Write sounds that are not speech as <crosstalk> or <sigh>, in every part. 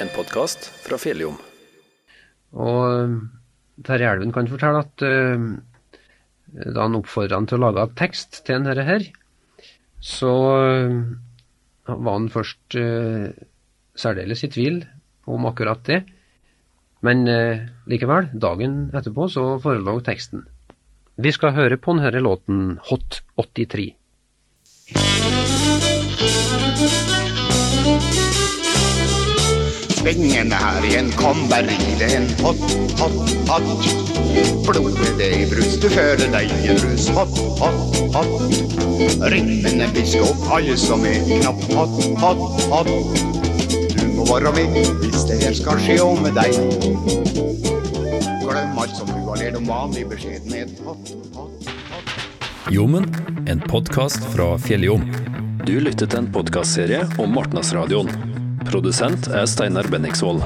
en podkast fra Fjelljom. Og eh, Terje Elven kan fortelle at uh, da han oppfordra han til å lage tekst til denne her, så uh, var han først uh, særdeles i tvil om akkurat det. Men likevel, dagen etterpå så forelå teksten. Vi skal høre på denne låten Hot 83. Svingen her igjen, kom bare gi det en hot, hot, hot. Blodet det i brust, du føler deg i rus, Hot, hot, hot. Rytmene pisker opp alle som er knapp. Hot, hot, hot. Du må være med hvis det her skal skje om med deg. Glem alt som du har lært om vanlig beskjedenhet. Hot, hot, hot. Jommen, en podkast fra Fjelljom. Du lytter til en podkastserie om Martnasradioen. Produsent er Steinar Benningsvold.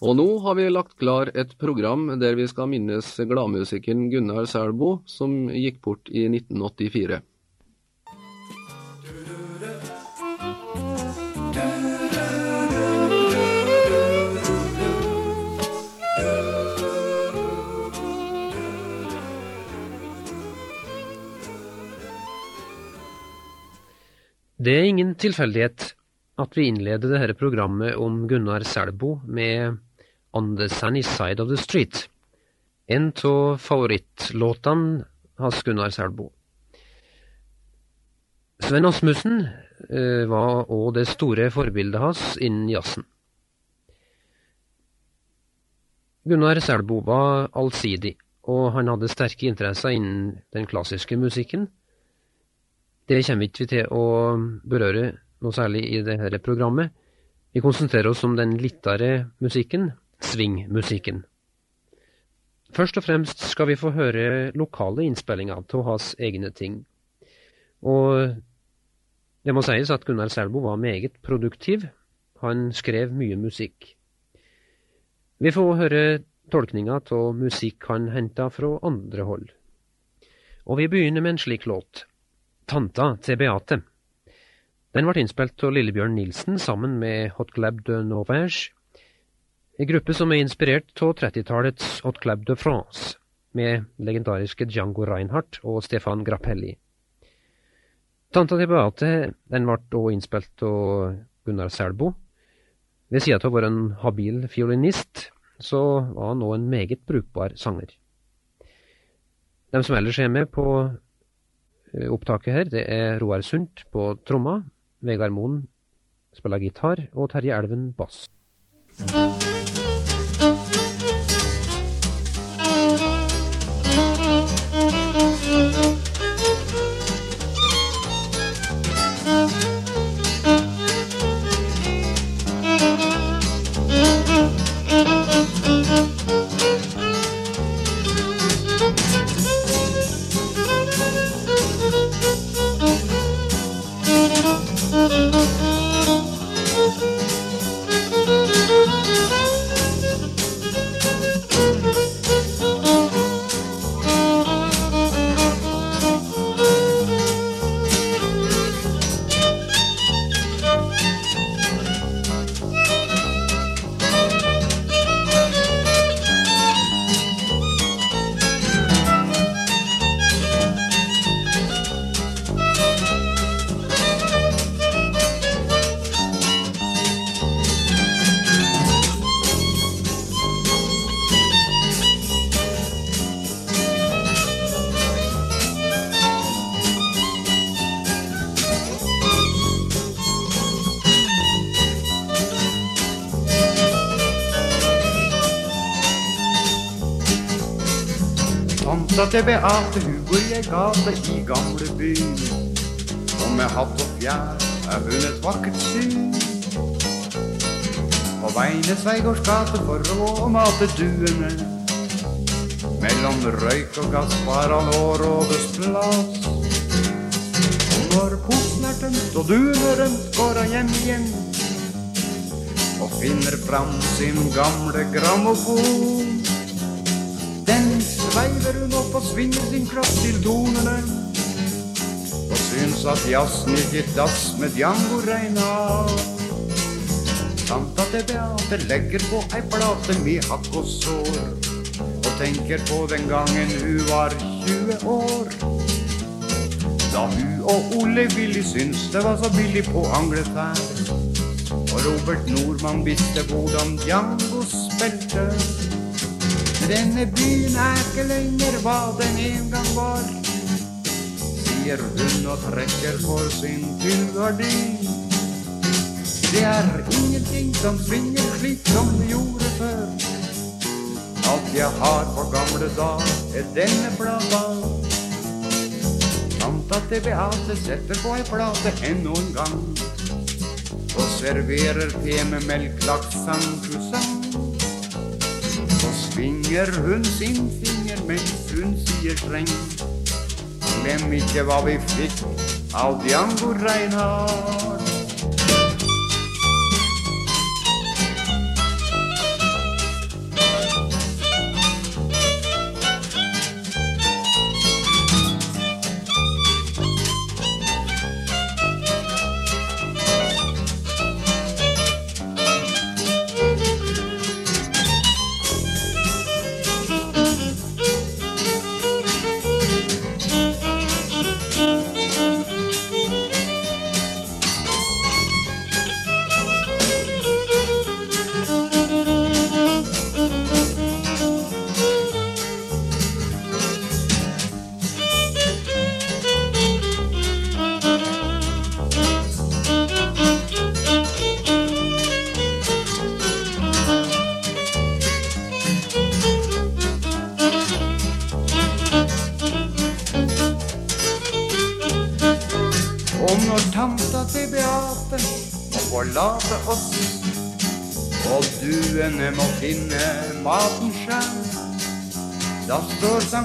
Og nå har vi lagt klar et program der vi skal minnes gladmusikeren Gunnar Selbo, som gikk bort i 1984. Det er ingen tilfeldighet at vi innleder dette programmet om Gunnar Selbo med On the Sunny Side of the Street, en av favorittlåtene hans Gunnar Selbo. Sven Asmussen eh, var òg det store forbildet hans innen jazzen. Gunnar Selbo var allsidig, og han hadde sterke interesser innen den klassiske musikken, det kommer ikke vi til å berøre noe særlig i dette programmet. Vi konsentrerer oss om den littere musikken, swingmusikken. Først og fremst skal vi få høre lokale innspillinger av hans egne ting. Og det må sies at Gunnar Selbo var meget produktiv. Han skrev mye musikk. Vi får høre tolkninga av musikk han henta fra andre hold. Og vi begynner med en slik låt. Tanta til Beate. Den ble innspilt av Lillebjørn Nilsen sammen med Hot Club de Norvège, en gruppe som er inspirert av 30-tallets Hot Club de France, med legendariske Django Reinhardt og Stefan Grappelli. Tanta til Beate den ble også innspilt av Gunnar Selbo. Ved sida av å være en habil fiolinist, så var han òg en meget brukbar sanger. De som ellers er med på opptaket her, det er Roar Sundt på tromma, Vegard Moen spiller gitar, og Terje Elven bass. Tanta til Beate, bor i gamle byen. Og med hatt og fjær er hun et vakkert syn. På vegne Sveigårds gate for å mate duene. Mellom røyk og gass var han årådes plass. Og når posen er tømt og duene rømt, går han hjem igjen. Og finner fram sin gamle grammofon. Den sveiver hun opp og svinger sin kropp til tonene. Og syns at jazzen gikk i dass med Django Reina. Tanta til Beate legger på ei plate med hakk og sår. Og tenker på den gangen hun var 20 år. Da hun og Ole Willy syns det var så billig på anglefær. Og Robert Nordmann visste hvordan Django spilte. Denne byen er ikke lenger hva den en gang var, sier hun og trekker for sin tyllgardin. Det er ingenting som svinger slik som det gjorde før. Alt jeg har på gamle dag, er denne plata. Samt at det Beate setter på ei plate ennå en gang. Og serverer te med melk, laks, croissant svinger hun sin finger mens hun sier streng. Glem ikke hva vi fikk av Django Reinhardt.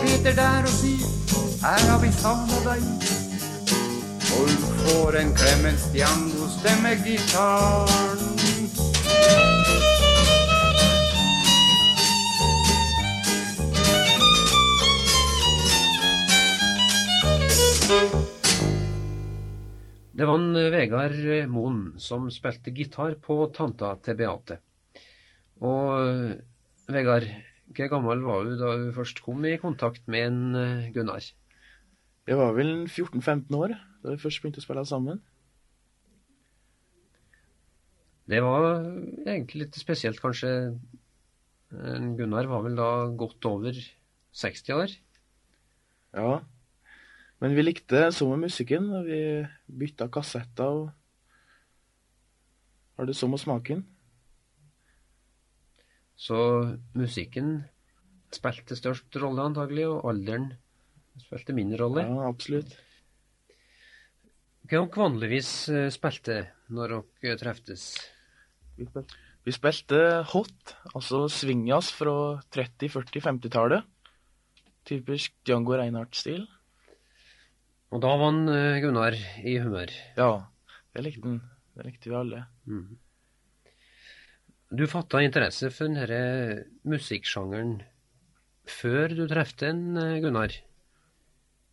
Sitter der og sier her har vi savna deg. Og hun får en Clemens Diango stemmegitaren. thank gitaren. Det var en Vegard Moen som spilte gitar på tanta til Beate. Og Vegard, hvor gammel var du da du først kom i kontakt med en eh, Gunnar? Jeg var vel 14-15 år da vi først begynte å spille sammen. Det var egentlig litt spesielt, kanskje. Gunnar var vel da godt over 60 år? Ja, men vi likte som med musikken, og vi bytta kassetter og har det så med smaken. Så musikken spilte størst rolle, antagelig, og alderen spilte mindre rolle? Ja, absolutt. Hva dere vanligvis eh, spilte når dere treftes? Vi spilte hot, altså swingjazz fra 30-, 40-, 50-tallet. Typisk Django Reinhardt-stil. Og da var han eh, Gunnar i humør? Ja, det likte han. Det likte vi alle. Mm. Du fatta interesse for denne musikksjangeren før du trefte en, eh, Gunnar?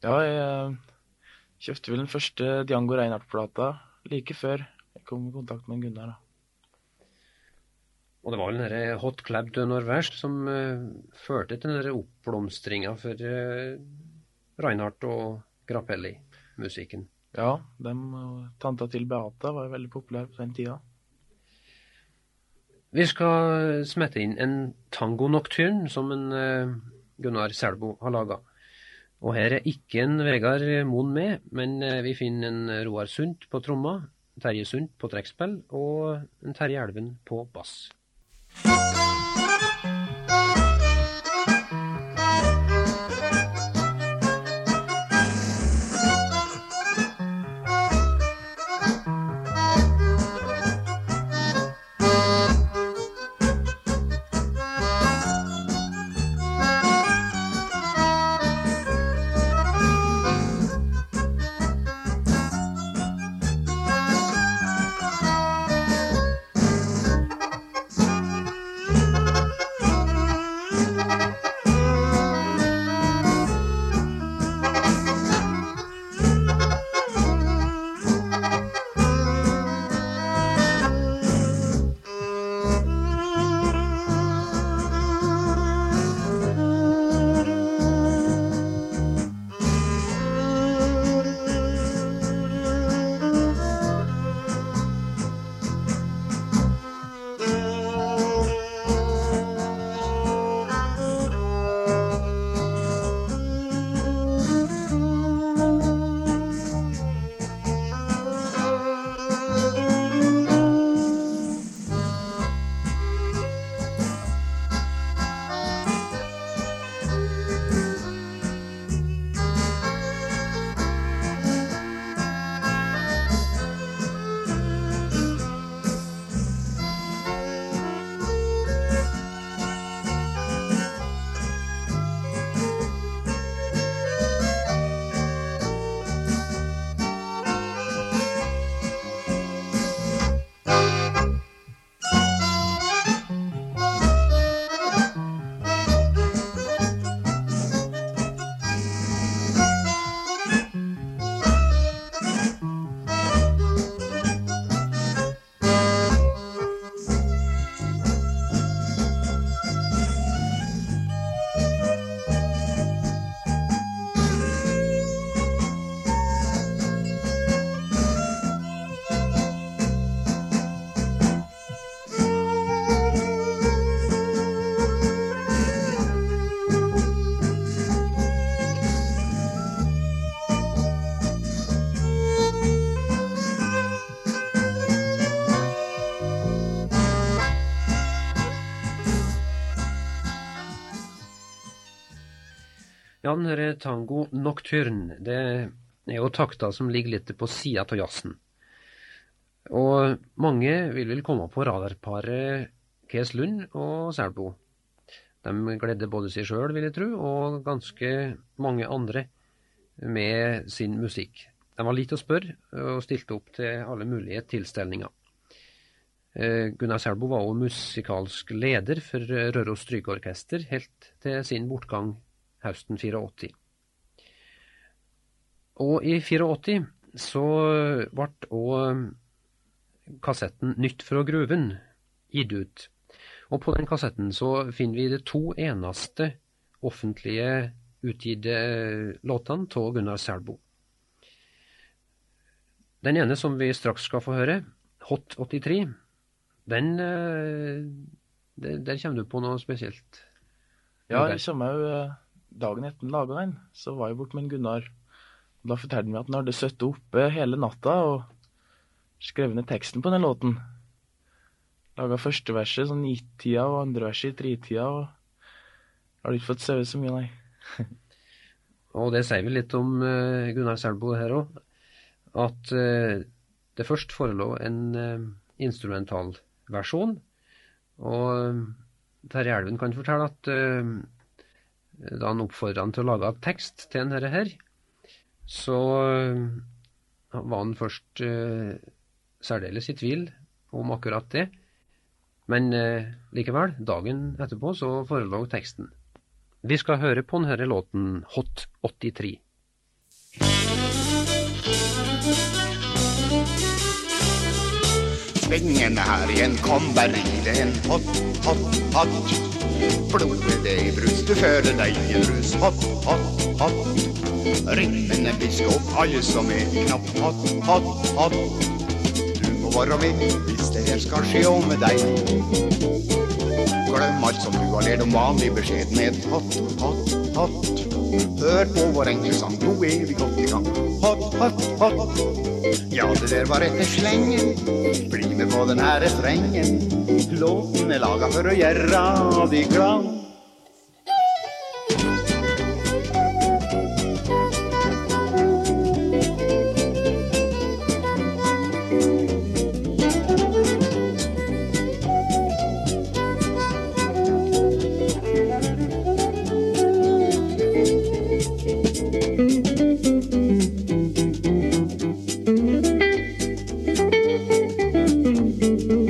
Ja, jeg kjøpte vel den første Diango Reinhardt-plata like før jeg kom i kontakt med Gunnar. Og det var vel denne Hot Club de Norvège som uh, førte til denne oppblomstringa for uh, Reinhardt og Grappelli-musikken? Ja, dem og tanta til Beata var veldig populære på den tida. Vi skal smette inn en tango nocturne som en uh, Gunnar Selbo har laga. Og her er ikke en Vegard Moen med, men uh, vi finner en Roar Sundt på tromma, Terje Sundt på trekkspill og en Terje Elven på bass. Den her tango nocturne, det er jo takter som ligger litt på sida av jazzen. Og mange vil vel komme på radarparet Kes Lund og Selbo. De gledde både seg sjøl, vil jeg tro, og ganske mange andre med sin musikk. De var lite å spørre, og stilte opp til alle mulige tilstelninger. Eh, Gunnar Selbo var også musikalsk leder for Røros Strykeorkester helt til sin bortgang høsten 84. Og i 84 så ble òg kassetten Nytt fra gruven gitt ut. Og på den kassetten så finner vi de to eneste offentlige utgitte låtene av Gunnar Selbo. Den ene som vi straks skal få høre, Hot 83, den eh, der, der kommer du på noe spesielt? Ja, det kommer jo eh, dagen etter han laga den, så var jeg borte med en Gunnar. Da fortalte han meg at han hadde sittet oppe hele natta og skrevet ned teksten på den låten. Laga første verset sånn ni-tida og andre verset i tre-tida. Og har ikke fått sove så mye, nei. <laughs> og det sier vi litt om uh, Gunnar Selbo her òg. At uh, det først forelå en uh, instrumentalversjon. Og Terje Elven kan fortelle at da han oppfordra han til å lage tekst til denne her, så var han først særdeles i tvil om akkurat det. Men eh, likevel, dagen etterpå så forelå teksten. Vi skal høre på denne låten Hot 83. Svingende her igjen, kom i en hot, hot, hot. Blodet det i brus, du føler deg i rus. Hot, hot, hot. Rytmen er biskop, alle som er i knapp. Hot, hot, hot må være med hvis det her skal skje om med deg. Glem alt som du har lært om vanlig beskjedenhet. Hot, hot, hot. Hør på vår enkle sang, nå er vi godt i gang. Hot, hot, hot. Ja, det der var etter slengen. Bli med på den her refrengen. Låten er laga for å gjøre de glad. you.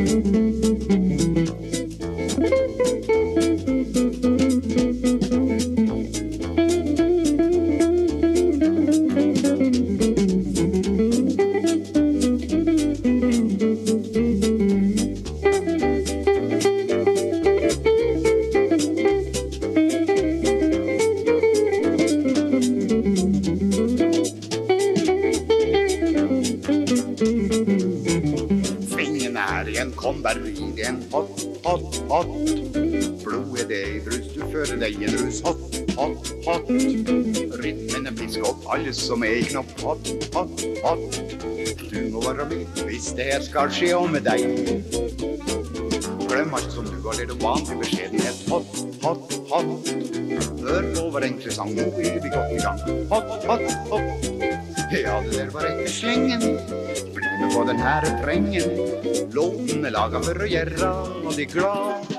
Som er i knapp hot, hot, hot. Du må være med hvis det skal skje og med deg. Glem alt som du har lært om vanlig beskjedenhet. Hot, hot, hot. Hør på vår enkle sang, nå er vi godt i gang. Hot, hot, hot. Ja, det der var etter slengen. Bli med på den her refrengen. Låten er laga for å gjøre de glad.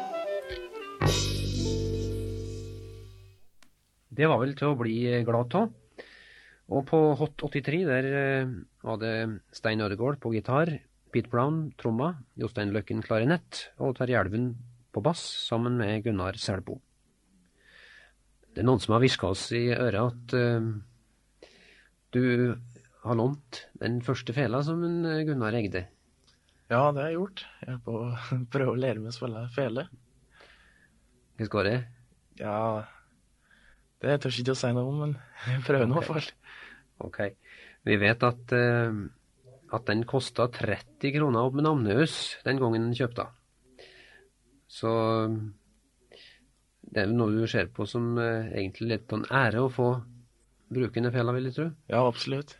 Det var vel til å bli glad av. Og på Hot 83 der eh, var det Stein Ødegaard på gitar, Pete Brown tromma, Jostein Løkken klarinett og Terje Elven på bass sammen med Gunnar Selbo. Det er noen som har hviska oss i øret at uh, du har lånt den første fela som en eh, Gunnar eide. Ja, det har jeg gjort. Jeg er på å <laughs> prøve å lære meg å spille fele. Hvordan går det? Ja, det tør jeg ikke å si noe om, men jeg prøver nå i hvert fall. Ok. Vi vet at, uh, at den kosta 30 kroner opp med Namnehus den gangen den kjøpte. Så det er noe du ser på som uh, egentlig litt på en ære å få bruke den fela, vil jeg tro? Ja, absolutt.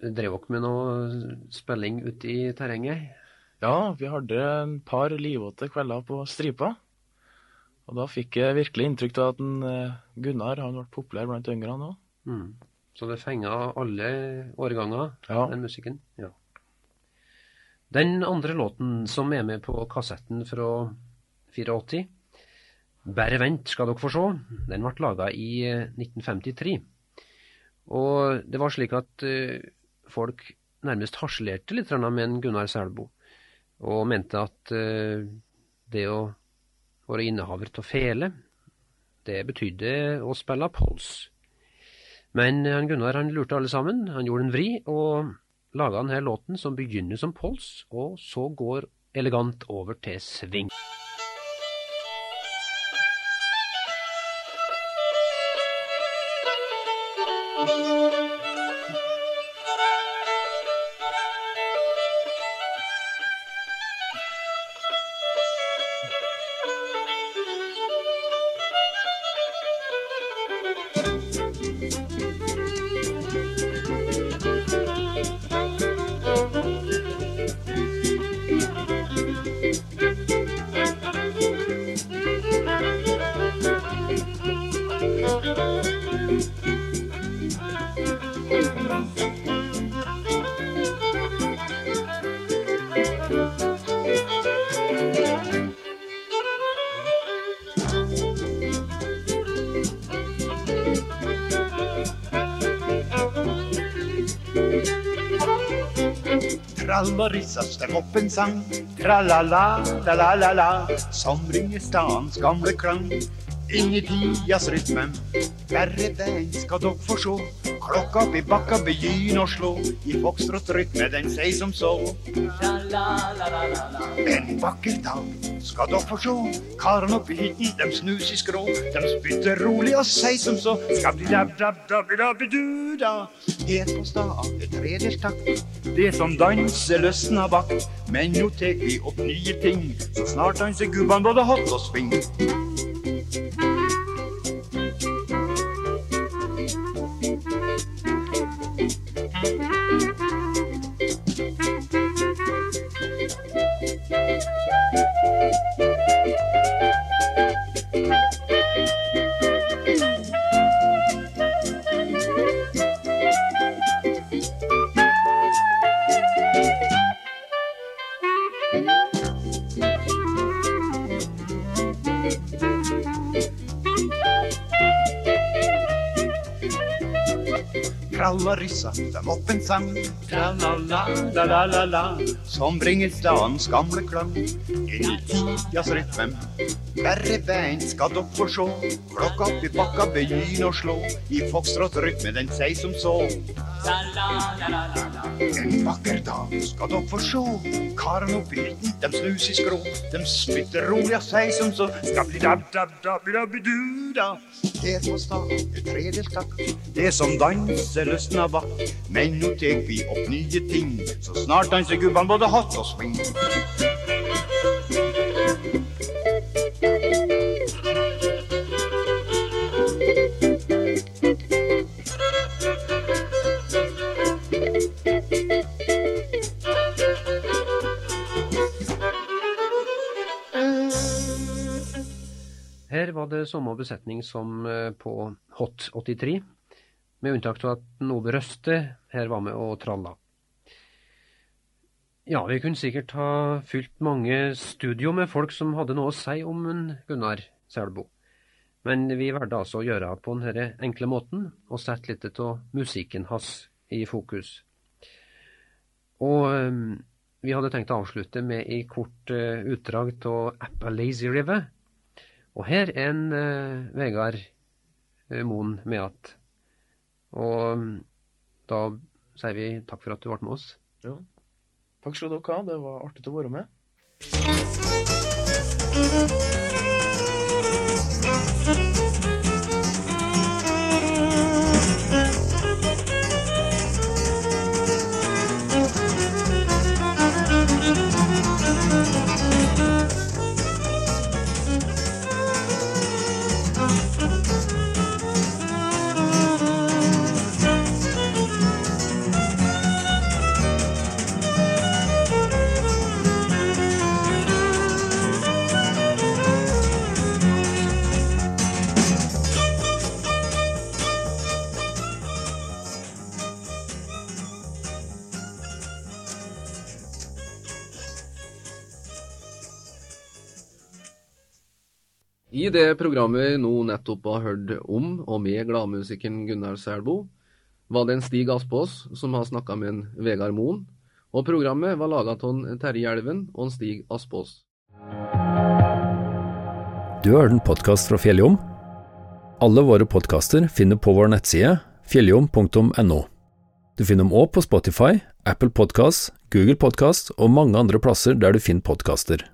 Drev dere med noe spilling ute i terrenget? Ja, vi hadde en par livåte kvelder på stripa. Og da fikk jeg virkelig inntrykk av at en, eh, Gunnar han ble populær blant yngre òg. Mm. Så det fenga alle årganger, ja. den musikken? Ja. Den andre låten som er med på kassetten fra 84, 'Bare vent skal dere få se', den ble laga i 1953. Eh, Og det var slik at uh, folk nærmest harselerte litt med en Gunnar Selbo, og mente at det å være innehaver av fele, det betydde å spille pols. Men han Gunnar han lurte alle sammen, han gjorde en vri, og laga denne låten som begynner som pols, og så går elegant over til sving. Trallarissa, stem opp en sang. Tralala, la la la la, som ringer stans gamle klang. Inn i tidas rytmen. verre den skal dere få sjå. Klokka oppi bakka begynner å slå, i foxtrot-rytme den sier som så. En vakker dag skal dere få sjå, karene oppi hytten, dem snus i skrå. Dem spytter rolig og sier som så, skabdi-dab-dab-dab-dab-du-da. Her på staden er tredelt takt, det som danser løsner vakt. Men nå tek vi opp nye ting, så snart danser gubban både hot og sving. Dem opp en sang. Tralala-la-la-la-la, som bringer stadens gamle klang inn i tidas rytme. Verre veien skal dere få sjå, klokka oppi bakka begynner å slå. I foxtrot-rytme den sier som så. En vakker dag skal dere få sjå, karene oppi hytten, dem snus i skrå. Dem spytter rolig og sier som så. Skabli-dab-dab-dab-dab-du-da. Her på stad er tredelt takt, det som danser løsner vakt. Men nå tek vi opp nye ting, så snart danser gubban både hot og swing. Her var det samme besetning som eh, på Hot 83, med unntak av at noe Røste her var med og tralla. Ja, vi kunne sikkert ha fylt mange studio med folk som hadde noe å si om Gunnar Selbo. Men vi valgte altså å gjøre det på denne enkle måten, og sette litt av musikken hans i fokus. Og um, vi hadde tenkt å avslutte med ei kort uh, utdrag av Appalazy River. Og her er en uh, Vegard uh, Moen med att. Og um, da sier vi takk for at du ble med oss. Ja. Takk skal dere ha. Det var artig å være med. I det programmet vi nå nettopp har hørt om og med gladmusikeren Gunnar Selbo, var det en Stig Aspås som har snakka med en Vegard Moen, og programmet var laga av Terje Elven og en Stig Aspås. Du har en podkast fra Fjelljom. Alle våre podkaster finner på vår nettside fjelljom.no. Du finner dem òg på Spotify, Apple Podkast, Google Podkast og mange andre plasser der du finner podkaster.